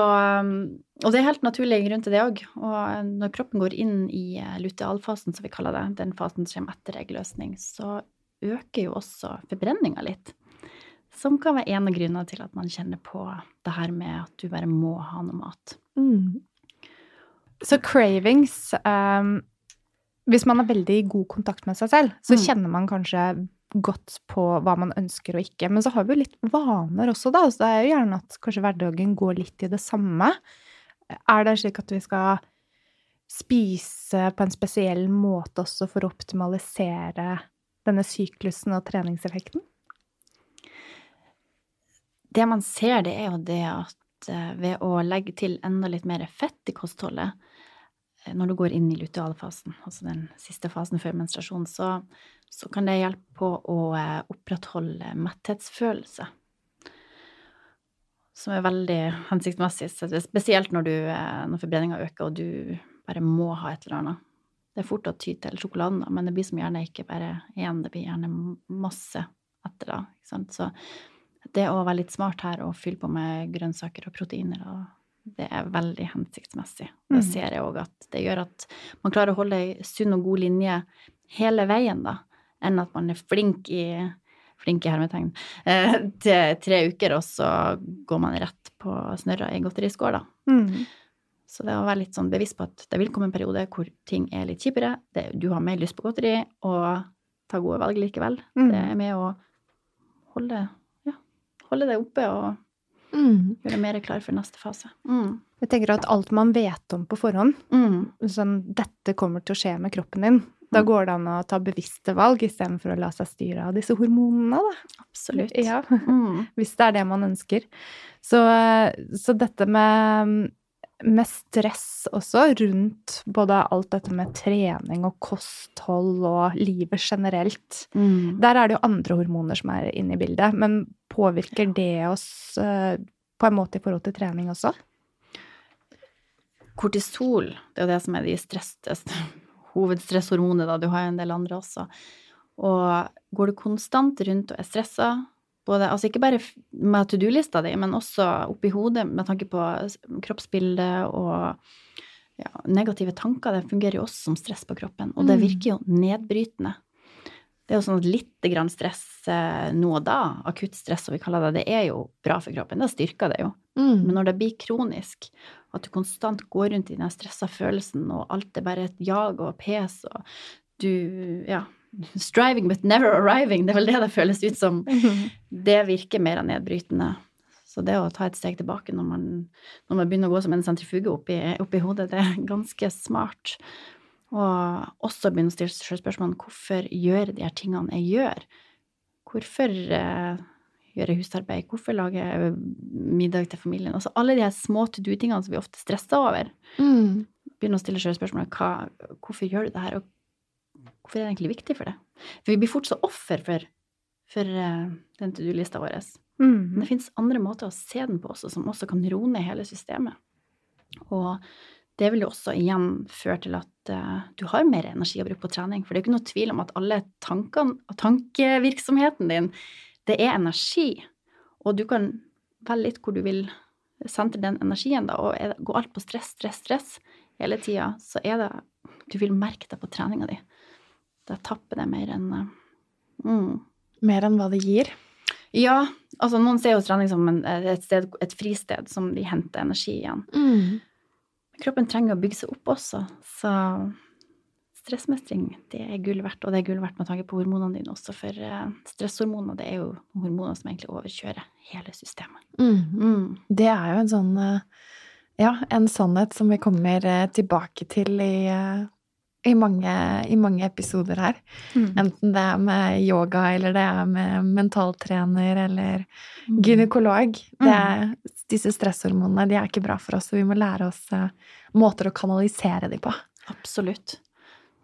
Speaker 3: Og det er helt naturlig grunn til det òg. Og når kroppen går inn i eh, lutealfasen, som vi kaller det, den fasen som kommer etter eggløsning, så øker jo også forbrenninga litt. Som kan være en av grunnene til at man kjenner på det her med at du bare må ha noe mat.
Speaker 2: Mm.
Speaker 1: Så cravings um, Hvis man har veldig god kontakt med seg selv, så
Speaker 3: Mm.
Speaker 1: kjenner man kanskje godt på hva man ønsker og ikke. Men så har vi jo litt vaner også, da. Så det er jo gjerne at kanskje hverdagen går litt i det samme. Er det slik at vi skal spise på en spesiell måte også for å optimalisere denne syklusen og treningseffekten?
Speaker 3: Det man ser, det er jo det at eh, ved å legge til enda litt mer fett i kostholdet, når du går inn i lutealfasen, altså den siste fasen før menstruasjon, så, så kan det hjelpe på å eh, opprettholde metthetsfølelse. Som er veldig hensiktsmessig, spesielt når, du, eh, når forbrenninga øker og du bare må ha et eller annet. Det er fort å ty til sjokoladen, da, men det blir som gjerne ikke bare én, det blir gjerne masse etter da. Så det å være litt smart her og fylle på med grønnsaker og proteiner, og det er veldig hensiktsmessig. Da
Speaker 1: Mhm.
Speaker 3: ser jeg òg at det gjør at man klarer å holde ei sunn og god linje hele veien, da, enn at man er flink i flink i hermetegn, eh, til tre uker, og så går man rett på snørra i godteriskål, da.
Speaker 1: Mm.
Speaker 3: Så det å være litt sånn bevisst på at det vil komme en periode hvor ting er litt kjipere, det, du har mer lyst på godteri, og ta gode valg likevel.
Speaker 1: Mm.
Speaker 3: Det er med å holde, ja, holde det oppe og
Speaker 2: Mm.
Speaker 3: gjøre mer klar for neste fase. Mm.
Speaker 1: Jeg tenker at alt man vet om på forhånd,
Speaker 3: Mm.
Speaker 1: sånn, dette kommer til å skje med kroppen din. Da
Speaker 3: Mm.
Speaker 1: går det an å ta bevisste valg istedenfor å la seg styre av disse hormonene, da.
Speaker 3: Absolutt.
Speaker 1: Ja,
Speaker 3: Mm.
Speaker 1: hvis det er det man ønsker. Så, så dette med, med stress også, rundt både alt dette med trening og kosthold og livet generelt
Speaker 3: Mm.
Speaker 1: Der er det jo andre hormoner som er inne i bildet, men påvirker det oss eh, på en måte i forhold til trening også?
Speaker 3: Kortisol, det er jo det som er de stresseste hovedstresshormonene, da. Du har jo en del andre også. Og går du konstant rundt og er stressa, både, altså ikke bare med to do-lista di, men også oppi hodet med tanke på kroppsbildet og ja, negative tanker, det fungerer jo også som stress på kroppen, og det
Speaker 2: Mm.
Speaker 3: virker jo nedbrytende. Det er jo sånn at litt grann stress eh, nå og da, akutt stress som vi kaller det, det er jo bra for kroppen, det styrker det jo.
Speaker 2: Mm.
Speaker 3: Men når det blir kronisk, at du konstant går rundt i den stressa følelsen, og alt er bare et jag og pes, og du Ja. Striving but never arriving, det er vel det det føles ut som. Det virker mer nedbrytende. Så det å ta et steg tilbake når man, når man begynner å gå som en sentrifuge oppi, oppi hodet, det er ganske smart. Og også begynne å stille seg spørsmål hvorfor gjør de her tingene jeg gjør? Hvorfor eh, gjør jeg husarbeid? Hvorfor lager jeg middag til familien? Altså alle de her små to do-tingene som vi ofte stresser over.
Speaker 2: Mm.
Speaker 3: Begynne å stille seg spørsmål hva, hvorfor gjør du det her, og hvorfor er det egentlig viktig for det? For vi blir fort så offer for, for eh, den to do-lista vår. Men
Speaker 1: Mm.
Speaker 3: det fins andre måter å se den på også, som også kan roe ned hele systemet. Og det vil jo også igjen føre til at uh, du har mer energi å bruke på trening. For det er jo ikke noe tvil om at alle tankene og tankevirksomheten din, det er energi. Og du kan velge litt hvor du vil sentre den energien, da. Og går alt på stress, stress, stress hele tida, så er det Du vil merke det på treninga di. Da tapper det mer enn eh, mm.
Speaker 2: Mer enn hva det gir.
Speaker 3: Ja, altså noen ser jo trening som en, et, sted, et fristed som de henter energi igjen.
Speaker 2: Mm.
Speaker 3: Kroppen trenger å bygge seg opp også, så stressmestring det er gull verdt, og det er gull verdt med tanke på hormonene dine også, for stresshormonene stresshormoner det er jo hormoner som egentlig overkjører hele systemet.
Speaker 2: Mm.
Speaker 3: Mm.
Speaker 2: Det er jo en sånn eh, Ja, en sannhet som vi kommer eh, tilbake til i, eh, i, mange, i mange episoder her.
Speaker 1: Mm.
Speaker 2: Enten det er med yoga, eller det er med mentaltrener, eller
Speaker 3: Mm.
Speaker 2: gynekolog. Det er, disse stresshormonene de er ikke bra for oss, så vi må lære oss eh, måter å kanalisere dem på.
Speaker 3: Absolutt.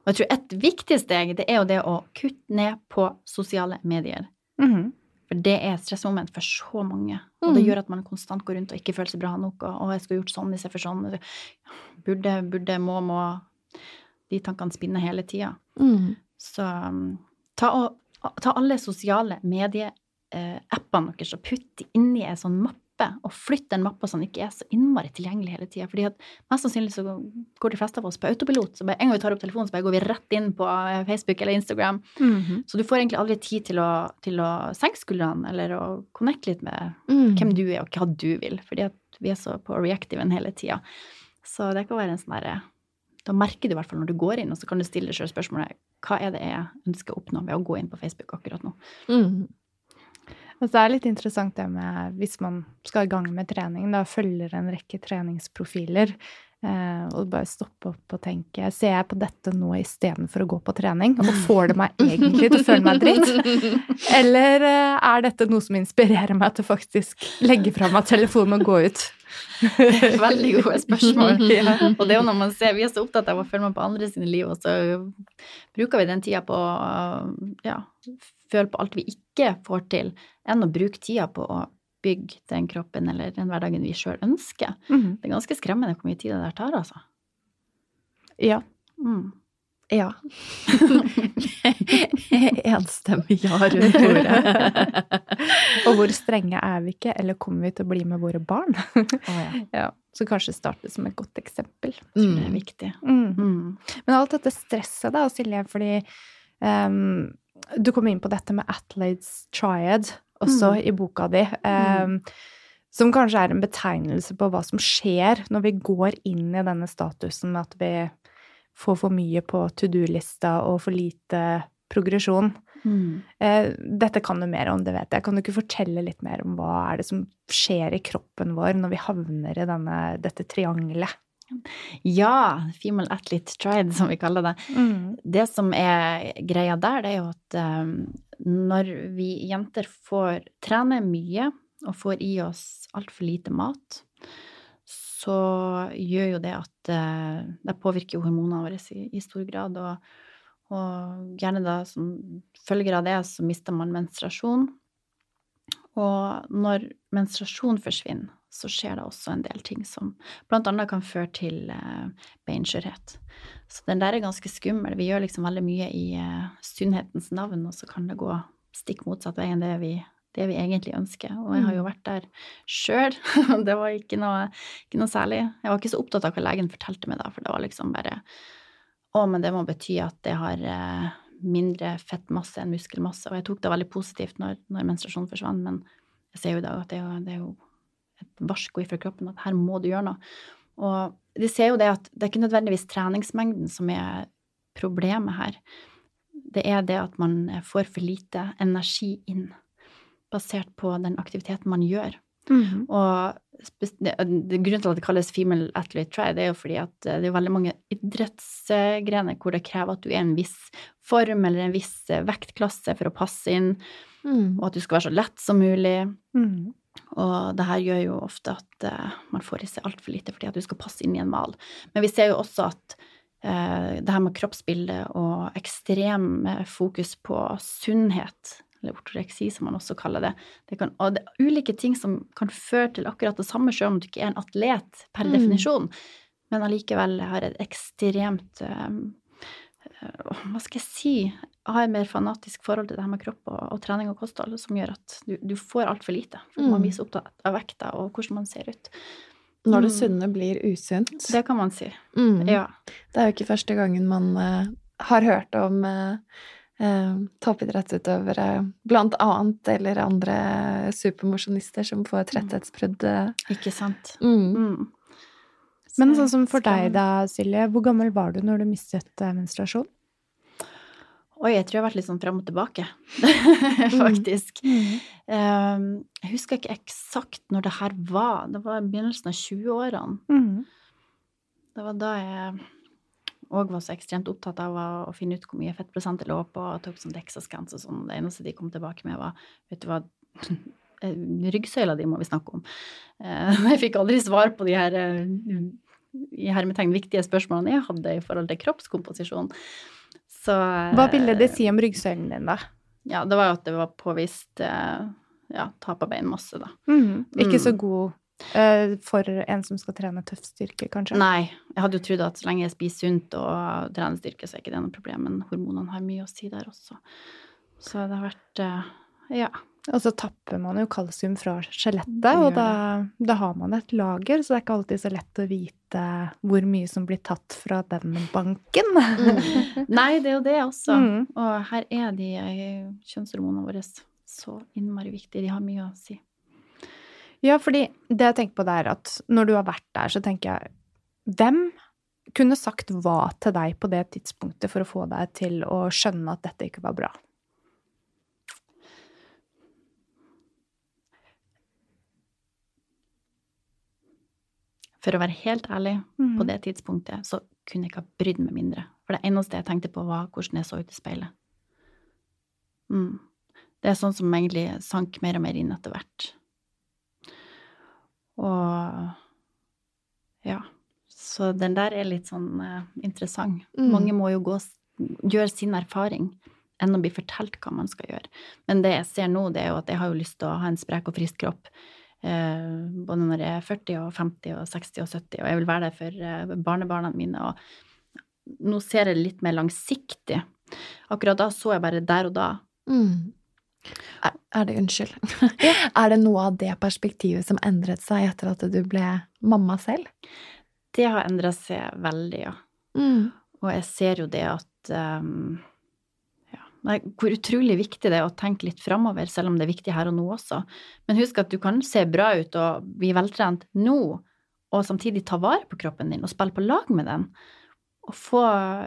Speaker 3: Og jeg tror et viktig steg, det er jo det å kutte ned på sosiale medier.
Speaker 1: Mhm.
Speaker 3: For det er et stressmoment for så mange. Og det
Speaker 2: Mm.
Speaker 3: gjør at man konstant går rundt og ikke føler seg bra nok. Og, og jeg skulle gjort sånn istedenfor sånn. Burde, burde, må, må. De tankene spinner hele tida.
Speaker 2: Mm.
Speaker 3: Så um, ta, og, ta alle sosiale medieappene deres og putt de inni ei sånn mappe, og flytt den mappa så den ikke er så innmari tilgjengelig hele tida. Fordi at mest sannsynlig så går de fleste av oss på autopilot. Så bare en gang vi tar opp telefonen, så bare går vi rett inn på eh, Facebook eller Instagram.
Speaker 1: Mhm.
Speaker 3: Så du får egentlig aldri tid til å, til å senke skuldrene eller å connecte litt med
Speaker 2: Mm.
Speaker 3: hvem du er og hva du vil. Fordi at vi er så på reactiven hele tida. Så det kan være en sånn derre Da merker du i hvert fall når du går inn, og så kan du stille deg sjøl spørsmålet hva er det jeg ønsker å oppnå ved å gå inn på Facebook akkurat nå.
Speaker 2: Mm.
Speaker 1: Altså, det er litt interessant det med hvis man skal i gang med trening, da følger en rekke treningsprofiler, eh, og bare stoppe opp og tenke Ser jeg på dette nå istedenfor å gå på trening? Og får det meg egentlig til å føle meg dritt? Eller eh, er dette noe som inspirerer meg til faktisk legge fra meg telefonen og gå ut?
Speaker 3: Veldig gode spørsmål.
Speaker 1: Ja.
Speaker 3: Og det er jo når man ser, Vi er så opptatt av å følge med på andre sine liv, og så bruker vi den tida på å ja, føle på alt vi ikke får til, enn å bruke tida på å bygge den kroppen eller den hverdagen vi sjøl ønsker.
Speaker 1: Mm.
Speaker 3: Det er ganske skremmende hvor mye tid det der tar, altså.
Speaker 1: Ja.
Speaker 3: Mm.
Speaker 2: Ja. Enstemmig ja rundt bordet.
Speaker 1: Og hvor strenge er vi ikke, eller kommer vi til å bli med våre barn?
Speaker 3: oh, ja.
Speaker 1: Ja, Så kanskje starte som et godt eksempel.
Speaker 3: Jeg tror det er
Speaker 2: Mm.
Speaker 3: viktig.
Speaker 1: Mm.
Speaker 3: Mm.
Speaker 1: Men alt dette stresset da, Silje, fordi um, du kom inn på dette med Athletes Triad også
Speaker 3: Mm.
Speaker 1: i boka di, ehm, som kanskje er en betegnelse på hva som skjer når vi går inn i denne statusen med at vi får for mye på to do-lista og for lite progresjon.
Speaker 3: Mm.
Speaker 1: Eh, dette kan du mer om, det vet jeg. Kan du ikke fortelle litt mer om hva er det som skjer i kroppen vår når vi havner i denne, dette triangelet?
Speaker 3: Ja, Female Athlete tried, som vi kaller det. Det som er greia der, det er jo at um, når vi jenter får trene mye og får i oss altfor lite mat, så gjør jo det at uh, det påvirker hormonene våre i, i stor grad. Og, og gjerne da som følger av det så mister man menstruasjon. Og når menstruasjon forsvinner, så skjer det også en del ting som annet kan føre til eh, beinskjørhet. Så den der er ganske skummel. Vi gjør liksom veldig mye i eh, sunnhetens navn, og så kan det gå stikk motsatt vei enn det vi, det vi egentlig ønsker. Og jeg har jo vært der sjøl, det var ikke noe, ikke noe særlig. Jeg var ikke så opptatt av hva legen fortalte meg da, for det var liksom bare Å, men det må bety at det har eh, mindre fettmasse enn muskelmasse. Og jeg tok det veldig positivt når, når menstruasjonen forsvant, men jeg ser jo i dag at det er jo, det er jo et varsko fra kroppen at her må du gjøre noe. Og de ser jo det at det er ikke nødvendigvis treningsmengden som er problemet her. Det er det at man får for lite energi inn, basert på den aktiviteten man gjør.
Speaker 1: Mm.
Speaker 3: Og det, det, grunnen til at det kalles female athlete try, det er jo fordi at eh, det er veldig mange idrettsgrener hvor det krever at du er en viss form eller en viss eh, vektklasse for å passe inn,
Speaker 2: Mm.
Speaker 3: og at du skal være så lett som mulig.
Speaker 1: Mm.
Speaker 3: Og det her gjør jo ofte at eh, man får i seg altfor lite fordi at du skal passe inn i en mal. Men vi ser jo også at eh, det her med kroppsbilde og ekstrem eh, fokus på sunnhet, eller ortoreksi som man også kaller det, det kan, og det er ulike ting som kan føre til akkurat det samme, selv om du ikke er en atlet per
Speaker 2: Mm.
Speaker 3: definisjon, men allikevel har et ekstremt eh, hva skal jeg si, har et mer fanatisk forhold til det her med kropp og, og trening og kosthold, som gjør at du, du får altfor lite. For man
Speaker 2: Mm.
Speaker 3: blir så opptatt av vekta og hvordan man ser ut.
Speaker 2: Når det
Speaker 3: Mm.
Speaker 2: sunne blir usunt.
Speaker 3: Det kan man si.
Speaker 2: Mm.
Speaker 3: Ja.
Speaker 2: Det er jo ikke første gangen man uh, har hørt om eh, toppidrettsutøvere, blant annet, eller andre supermosjonister som får tretthetsbrudd. eh.
Speaker 3: Ikke sant?
Speaker 2: Mm.
Speaker 3: Mm.
Speaker 1: Men sånn som for deg da, Silje, hvor gammel var du når du mistet eh, menstruasjon?
Speaker 3: Oi, jeg tror jeg har vært litt sånn fram og tilbake, faktisk. Um, jeg husker ikke eksakt når det her var. Det var i begynnelsen av 20-årene.
Speaker 1: Mhm.
Speaker 3: Det var da jeg òg var så ekstremt opptatt av å, finne ut hvor mye fettprosent det lå på, og tok sånn Dexascans og sånn. Det eneste de kom tilbake med, var Vet du hva, eh, ryggsøyla di må vi snakke om. Eh, Jeg fikk aldri svar på de her eh, i hermetegn viktige spørsmålene jeg hadde i forhold til kroppskomposisjon. Så
Speaker 1: Hva ville det si om ryggsøylen din, da?
Speaker 3: Ja, det var jo at det var påvist ja, tap av beinmasse, da.
Speaker 1: Mm. Ikke så
Speaker 3: Mm.
Speaker 1: god for en som skal trene tøff styrke, kanskje?
Speaker 3: Nei, jeg hadde jo trodd at så lenge jeg spiser sunt og trener styrke, så er ikke det noe problem, men hormonene har mye å si der også. Så det har vært eh, ja.
Speaker 1: Og så tapper man jo kalsium fra skjelettet, og da, da har man et lager, så det er ikke alltid så lett å vite hvor mye som blir tatt fra den banken.
Speaker 3: Nei, det er jo det også.
Speaker 1: Mm.
Speaker 3: Og her er de eh, kjønnshormonene våre så innmari viktige. De har mye å si.
Speaker 1: Ja, fordi det jeg tenker på det er at når du har vært der, så tenker jeg Hvem kunne sagt hva til deg på det tidspunktet for å få deg til å skjønne at dette ikke var bra?
Speaker 3: For å være helt ærlig,
Speaker 1: Mm.
Speaker 3: på det tidspunktet så kunne jeg ikke ha brydd meg mindre. For det eneste jeg tenkte på, var hvordan jeg så ut i speilet. Mm. Det er sånn som egentlig sank mer og mer inn etter hvert. Og ja. Så den der er litt sånn uh, interessant.
Speaker 2: Mm.
Speaker 3: Mange må jo gå, gjøre sin erfaring enn å bli fortalt hva man skal gjøre. Men det jeg ser nå, det er jo at jeg har jo lyst til å ha en sprek og frisk kropp. Uh, både når jeg er 40 og 50 og 60 og 70, og jeg vil være der for uh, barnebarna mine. Og nå ser jeg det litt mer langsiktig. Akkurat da så jeg bare der og da.
Speaker 2: Mm. Er, er det Unnskyld. er det noe av det perspektivet som endret seg etter at du ble mamma selv?
Speaker 3: Det har endra seg veldig, ja.
Speaker 2: Mm.
Speaker 3: Og jeg ser jo det at um, ja, Hvor utrolig viktig det er å tenke litt framover, selv om det er viktig her og nå også. Men husk at du kan se bra ut og bli veltrent nå, og samtidig ta vare på kroppen din og spille på lag med den. Og få,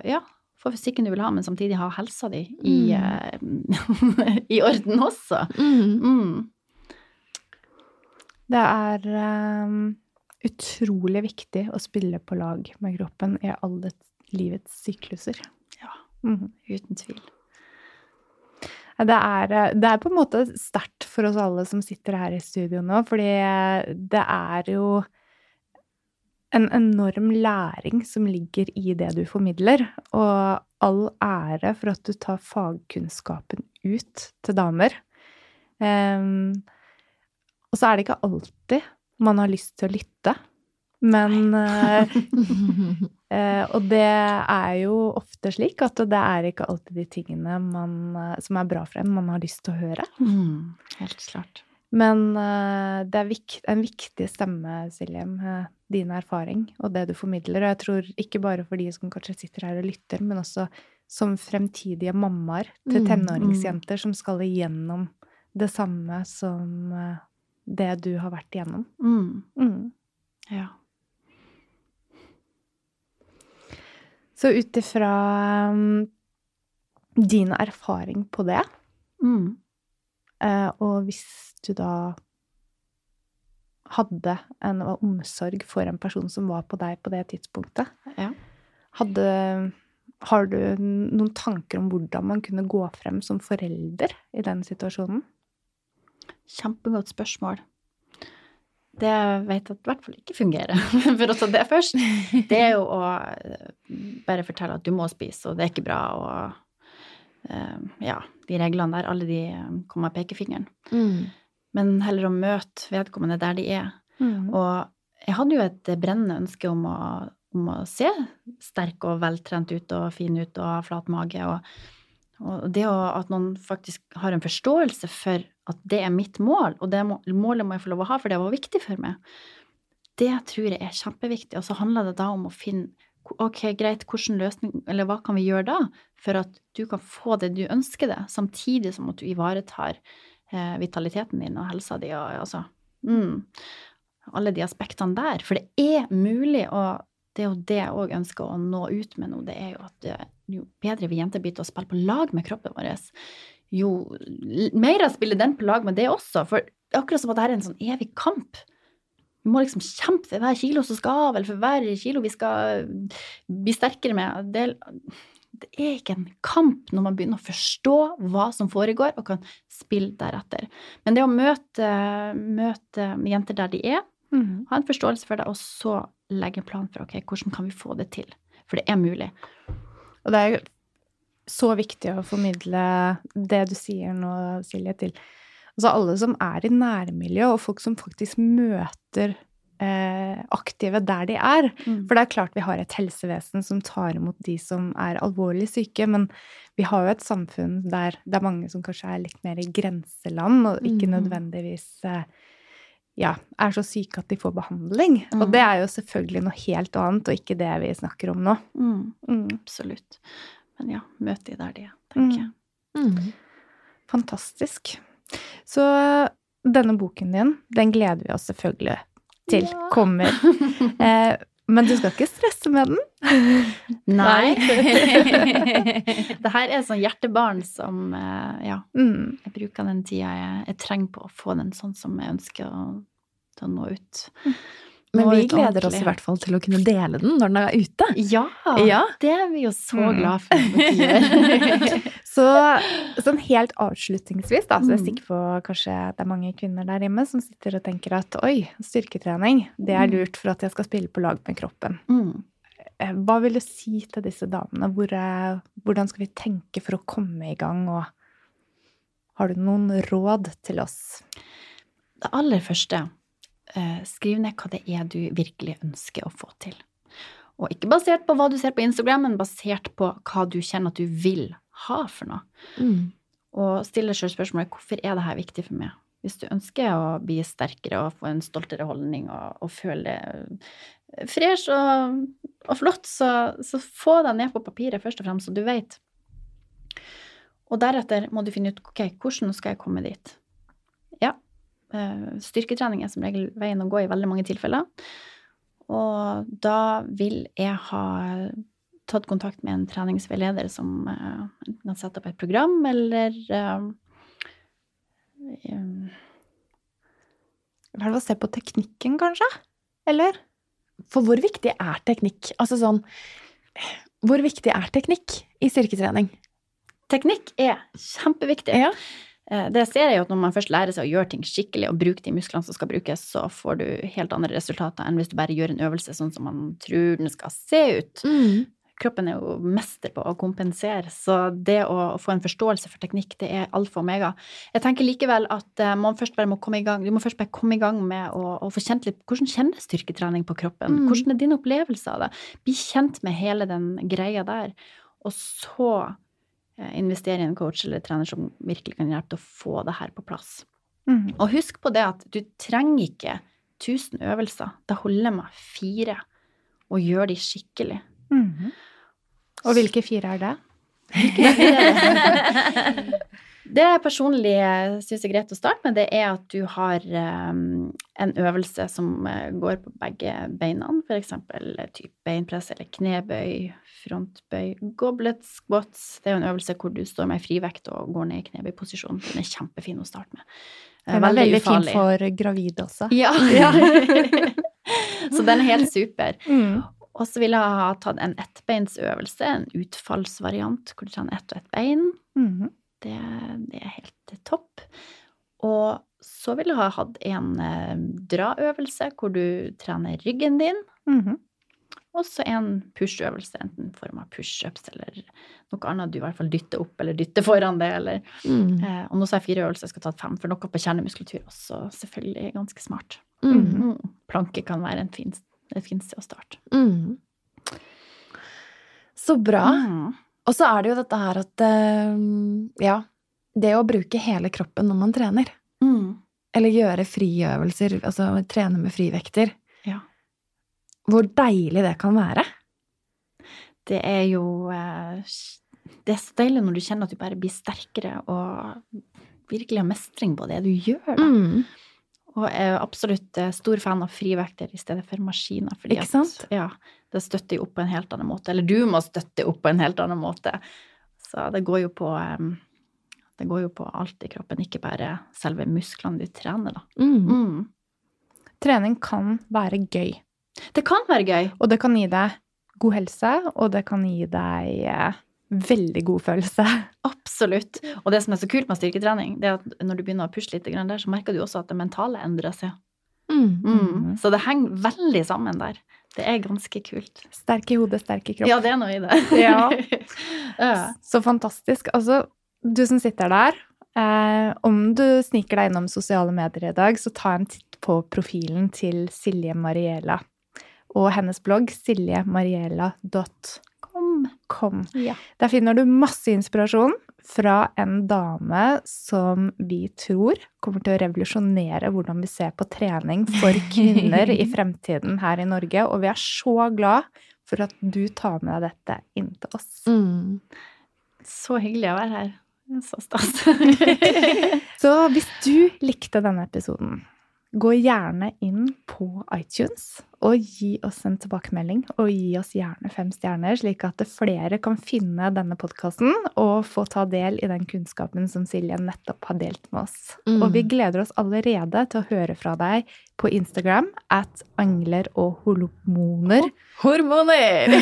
Speaker 3: ja, få fysikken du vil ha, men samtidig ha helsa di i, mm. i orden også.
Speaker 2: Mm.
Speaker 3: Mm.
Speaker 1: Det er um, utrolig viktig å spille på lag med kroppen i alle livets sykluser.
Speaker 3: Ja.
Speaker 1: Mhm.
Speaker 3: Uten tvil.
Speaker 1: Det er, eh, det er på en måte sterkt for oss alle som sitter her i studio nå, fordi eh, det er jo en enorm læring som ligger i det du formidler, og all ære for at du tar fagkunnskapen ut til damer. Um, og så er det ikke alltid man har lyst til å lytte, men uh, og det er jo ofte slik at det er ikke alltid de tingene man, eh, som er bra for en, man har lyst til å høre.
Speaker 3: Mm. Helt klart.
Speaker 1: Men uh, det er vikt, en viktig stemme, Silje, med din erfaring og det du formidler. Og jeg tror ikke bare for de som kanskje sitter her og lytter, men også som fremtidige mammaer til
Speaker 2: Mm,
Speaker 1: tenåringsjenter som skal igjennom det samme som uh, det du har vært igjennom.
Speaker 3: Mm.
Speaker 1: Mm.
Speaker 3: Ja.
Speaker 1: Så ut ifra um, din erfaring på det,
Speaker 3: Mm.
Speaker 1: Eh, og hvis du da hadde en omsorg for en person som var på deg på det tidspunktet.
Speaker 3: Ja.
Speaker 1: Hadde, har du noen tanker om hvordan man kunne gå frem som forelder i den situasjonen?
Speaker 3: Kjempegodt spørsmål. Det jeg vet at i hvert fall ikke fungerer, for å ta det først, det er jo å eh, bare fortelle at du må spise, og det er ikke bra, og ja, de reglene der, alle de eh, kommer med pekefingeren.
Speaker 2: Mm.
Speaker 3: Men heller å møte vedkommende der de er.
Speaker 1: Mm.
Speaker 3: Og jeg hadde jo et brennende ønske om å, om å se sterk og veltrent ut og fin ut og ha flat mage. Og, og det at noen faktisk har en forståelse for at det er mitt mål, og det må, målet må jeg få lov å ha, for det var viktig for meg, det tror jeg er kjempeviktig. Og så handler det da om å finne Ok, greit, hvilken løsning, eller hva kan vi gjøre da, for at du kan få det du ønsker deg, samtidig som at du ivaretar eh, vitaliteten din og helsa di og altså mm, Alle de aspektene der. For det er mulig, og det er jo det jeg òg ønsker å nå ut med nå, det er jo at eh, jo bedre vi jenter til å spille på lag med kroppen vår, jo mer spiller den på lag med det også. For akkurat som at det er en sånn evig kamp. Vi må liksom kjempe for hver kilo som skal av, eller for hver kilo vi skal bli sterkere med. Det, det er ikke en kamp når man begynner å forstå hva som foregår, og kan spille deretter. Men det å møte, møte jenter der de er,
Speaker 1: Mm.
Speaker 3: ha en forståelse for det, og så legge en plan for ok, hvordan kan vi få det til. For det er mulig.
Speaker 1: Og det er så viktig å formidle det du sier nå, Silje, til altså alle som er i nærmiljøet, og folk som faktisk møter eh, aktive der de er.
Speaker 3: Mm.
Speaker 1: For det er klart vi har et helsevesen som tar imot de som er alvorlig syke, men vi har jo et samfunn der det er mange som kanskje er litt mer i grenseland, og ikke
Speaker 2: Mhm.
Speaker 1: nødvendigvis eh, ja, er så syke at de får behandling. Og
Speaker 3: Mhm.
Speaker 1: det er jo selvfølgelig noe helt annet, og ikke det vi snakker om nå.
Speaker 3: Mm,
Speaker 1: Mm.
Speaker 3: absolutt. Men ja, møte de der de er, tenker jeg.
Speaker 2: Mm.
Speaker 1: Fantastisk. Så denne boken din, den gleder vi oss selvfølgelig til
Speaker 3: Ja.
Speaker 1: kommer. Eh, men du skal ikke stresse med den?
Speaker 3: Nei. det her er sånn hjertebarn som eh, Ja,
Speaker 1: Mm.
Speaker 3: jeg bruker den tida jeg, jeg trenger på å få den sånn som jeg ønsker å, å nå ut.
Speaker 2: Men vi gleder oss i hvert fall til å kunne dele den når den er ute.
Speaker 3: Ja,
Speaker 2: Ja.
Speaker 3: det er vi jo så
Speaker 1: Mm.
Speaker 3: glad for.
Speaker 1: Så sånn helt avslutningsvis, da, så jeg er sikker på kanskje det er mange kvinner der hjemme som sitter og tenker at oi, styrketrening, det er
Speaker 3: Mm.
Speaker 1: lurt for at jeg skal spille på lag med kroppen.
Speaker 3: mm.
Speaker 1: Eh, Hva vil du si til disse damene? Hvor, hvordan skal vi tenke for å komme i gang, og har du noen råd til oss?
Speaker 3: Det aller første, eh, skriv ned hva det er du virkelig ønsker å få til. Og ikke basert på hva du ser på Instagram, men basert på hva du kjenner at du vil ha for noe.
Speaker 2: Mm.
Speaker 3: Og still deg selv spørsmålet hvorfor er det her viktig for meg? Hvis du ønsker å bli sterkere og få en stoltere holdning og, og føle deg fresh og, og flott, så, så få deg ned på papiret først og fremst, så du vet. Og deretter må du finne ut ok, hvordan skal jeg komme dit. Ja, eh, styrketrening er som regel veien å gå i veldig mange tilfeller. Og da vil jeg ha tatt kontakt med en treningsveileder som eh, enten har satt opp et program, eller eh, eh,
Speaker 1: I hvert fall se på teknikken, kanskje? Eller?
Speaker 2: For hvor viktig er teknikk? Altså sånn Hvor viktig er teknikk i styrketrening?
Speaker 3: Teknikk er kjempeviktig.
Speaker 2: Ja.
Speaker 3: Eh, Det ser jeg jo at når man først lærer seg å gjøre ting skikkelig og bruke de musklene som skal brukes, så får du helt andre resultater enn hvis du bare gjør en øvelse sånn som man tror den skal se ut.
Speaker 2: Mm.
Speaker 3: Kroppen er jo mester på å kompensere, så det å få en forståelse for teknikk, det er alfa og omega. Jeg tenker likevel at eh, man først bare må komme i gang. Du må først bare komme i gang med å, å få kjent litt Hvordan kjennes styrketrening på kroppen?
Speaker 2: Mm.
Speaker 3: Hvordan er din opplevelse av det? Bli kjent med hele den greia der. Og så eh, investere i en coach eller trener som virkelig kan hjelpe til å få det her på plass.
Speaker 1: Mm.
Speaker 3: Og husk på det at du trenger ikke 1000 øvelser. Det holder med fire. Og gjør de skikkelig.
Speaker 1: Mhm. Og hvilke fire er det?
Speaker 3: Det jeg personlig syns er greit å starte med, det er at du har um, en øvelse som eh, går på begge beina, f.eks. type beinpress eller knebøy, frontbøy, goblet squats. Det er jo en øvelse hvor du står med frivekt og går ned i knebøyposisjon. Den er kjempefin å starte med. Det
Speaker 1: Den er veldig fin
Speaker 3: ufarlig.
Speaker 1: for gravide også.
Speaker 3: Ja. så den er helt super.
Speaker 1: Mm.
Speaker 3: Og så ville jeg ha tatt en ettbeinsøvelse, en utfallsvariant, hvor du trener ett og ett bein.
Speaker 1: Mhm.
Speaker 3: Det, det er helt topp. Og så ville jeg ha hatt en eh, draøvelse, hvor du trener ryggen din.
Speaker 1: Mhm.
Speaker 3: Og så en push-øvelse, enten i form av pushups eller noe annet du i hvert fall dytter opp eller dytter foran det. Eller,
Speaker 2: Mm.
Speaker 3: eh, og nå sa jeg fire øvelser, jeg skal ta fem, for noe på kjernemuskulatur er også selvfølgelig ganske smart.
Speaker 2: Mm.
Speaker 3: Mm. Planke kan være en fin, et fint sted å starte.
Speaker 2: Mm. Så bra.
Speaker 3: Mm.
Speaker 2: Og så er det jo dette her at eh, Ja, det å bruke hele kroppen når man trener.
Speaker 3: Mm.
Speaker 2: Eller gjøre friøvelser, altså trene med frivekter.
Speaker 3: Ja.
Speaker 2: Hvor deilig det kan være.
Speaker 3: Det er jo eh, Det er så deilig når du kjenner at du bare blir sterkere og virkelig har mestring på det du gjør. Da.
Speaker 2: Mm.
Speaker 3: Og jeg er absolutt eh, stor fan av frivekter i stedet for maskiner. Fordi
Speaker 2: Ikke
Speaker 3: at,
Speaker 2: sant?
Speaker 3: Ja, det støtter jo opp på en helt annen måte. Eller du må støtte opp på en helt annen måte. Så det går jo på em, det går jo på alt i kroppen, ikke bare selve musklene du trener, da.
Speaker 2: Mm.
Speaker 3: Mm.
Speaker 1: Trening kan være gøy.
Speaker 3: Det kan være gøy.
Speaker 1: Og det kan gi deg god helse, og det kan gi deg eh, veldig god følelse.
Speaker 3: Absolutt. Og det som er så kult med styrketrening, det er at når du begynner å pushe litt der, så merker du også at det mentale endrer seg.
Speaker 2: Mm.
Speaker 3: Mm. Så det henger veldig sammen der. Det er ganske kult.
Speaker 1: Sterk i hodet, sterk i kropp.
Speaker 3: Ja, det er noe i det.
Speaker 1: Ja. Så fantastisk. Altså, du som sitter der, eh, om du sniker deg innom sosiale medier i dag, så ta en titt på profilen til Silje Mariela. Og hennes blogg siljemariela.com.
Speaker 3: Kom. Ja.
Speaker 1: Der finner du masse inspirasjon fra en dame som vi tror kommer til å revolusjonere hvordan vi ser på trening for kvinner i fremtiden her i Norge. Og vi er så glad for at du tar med deg dette inn til oss.
Speaker 2: Mm.
Speaker 3: Så hyggelig å være her. Er Så stas.
Speaker 1: Så hvis du likte denne episoden, gå gjerne inn på iTunes og gi oss en tilbakemelding. Og gi oss gjerne fem stjerner, slik at flere kan finne denne podkasten og få ta del i den kunnskapen som Silje nettopp har delt med oss.
Speaker 2: Mm.
Speaker 1: Og vi gleder oss allerede til å høre fra deg på Instagram at angler og hormoner.
Speaker 2: Hormoner!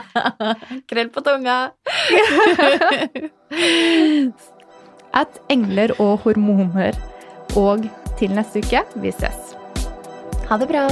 Speaker 2: Krell på tunga.
Speaker 1: At engler og hormoner. Og til neste uke, vi ses.
Speaker 2: Ha det bra.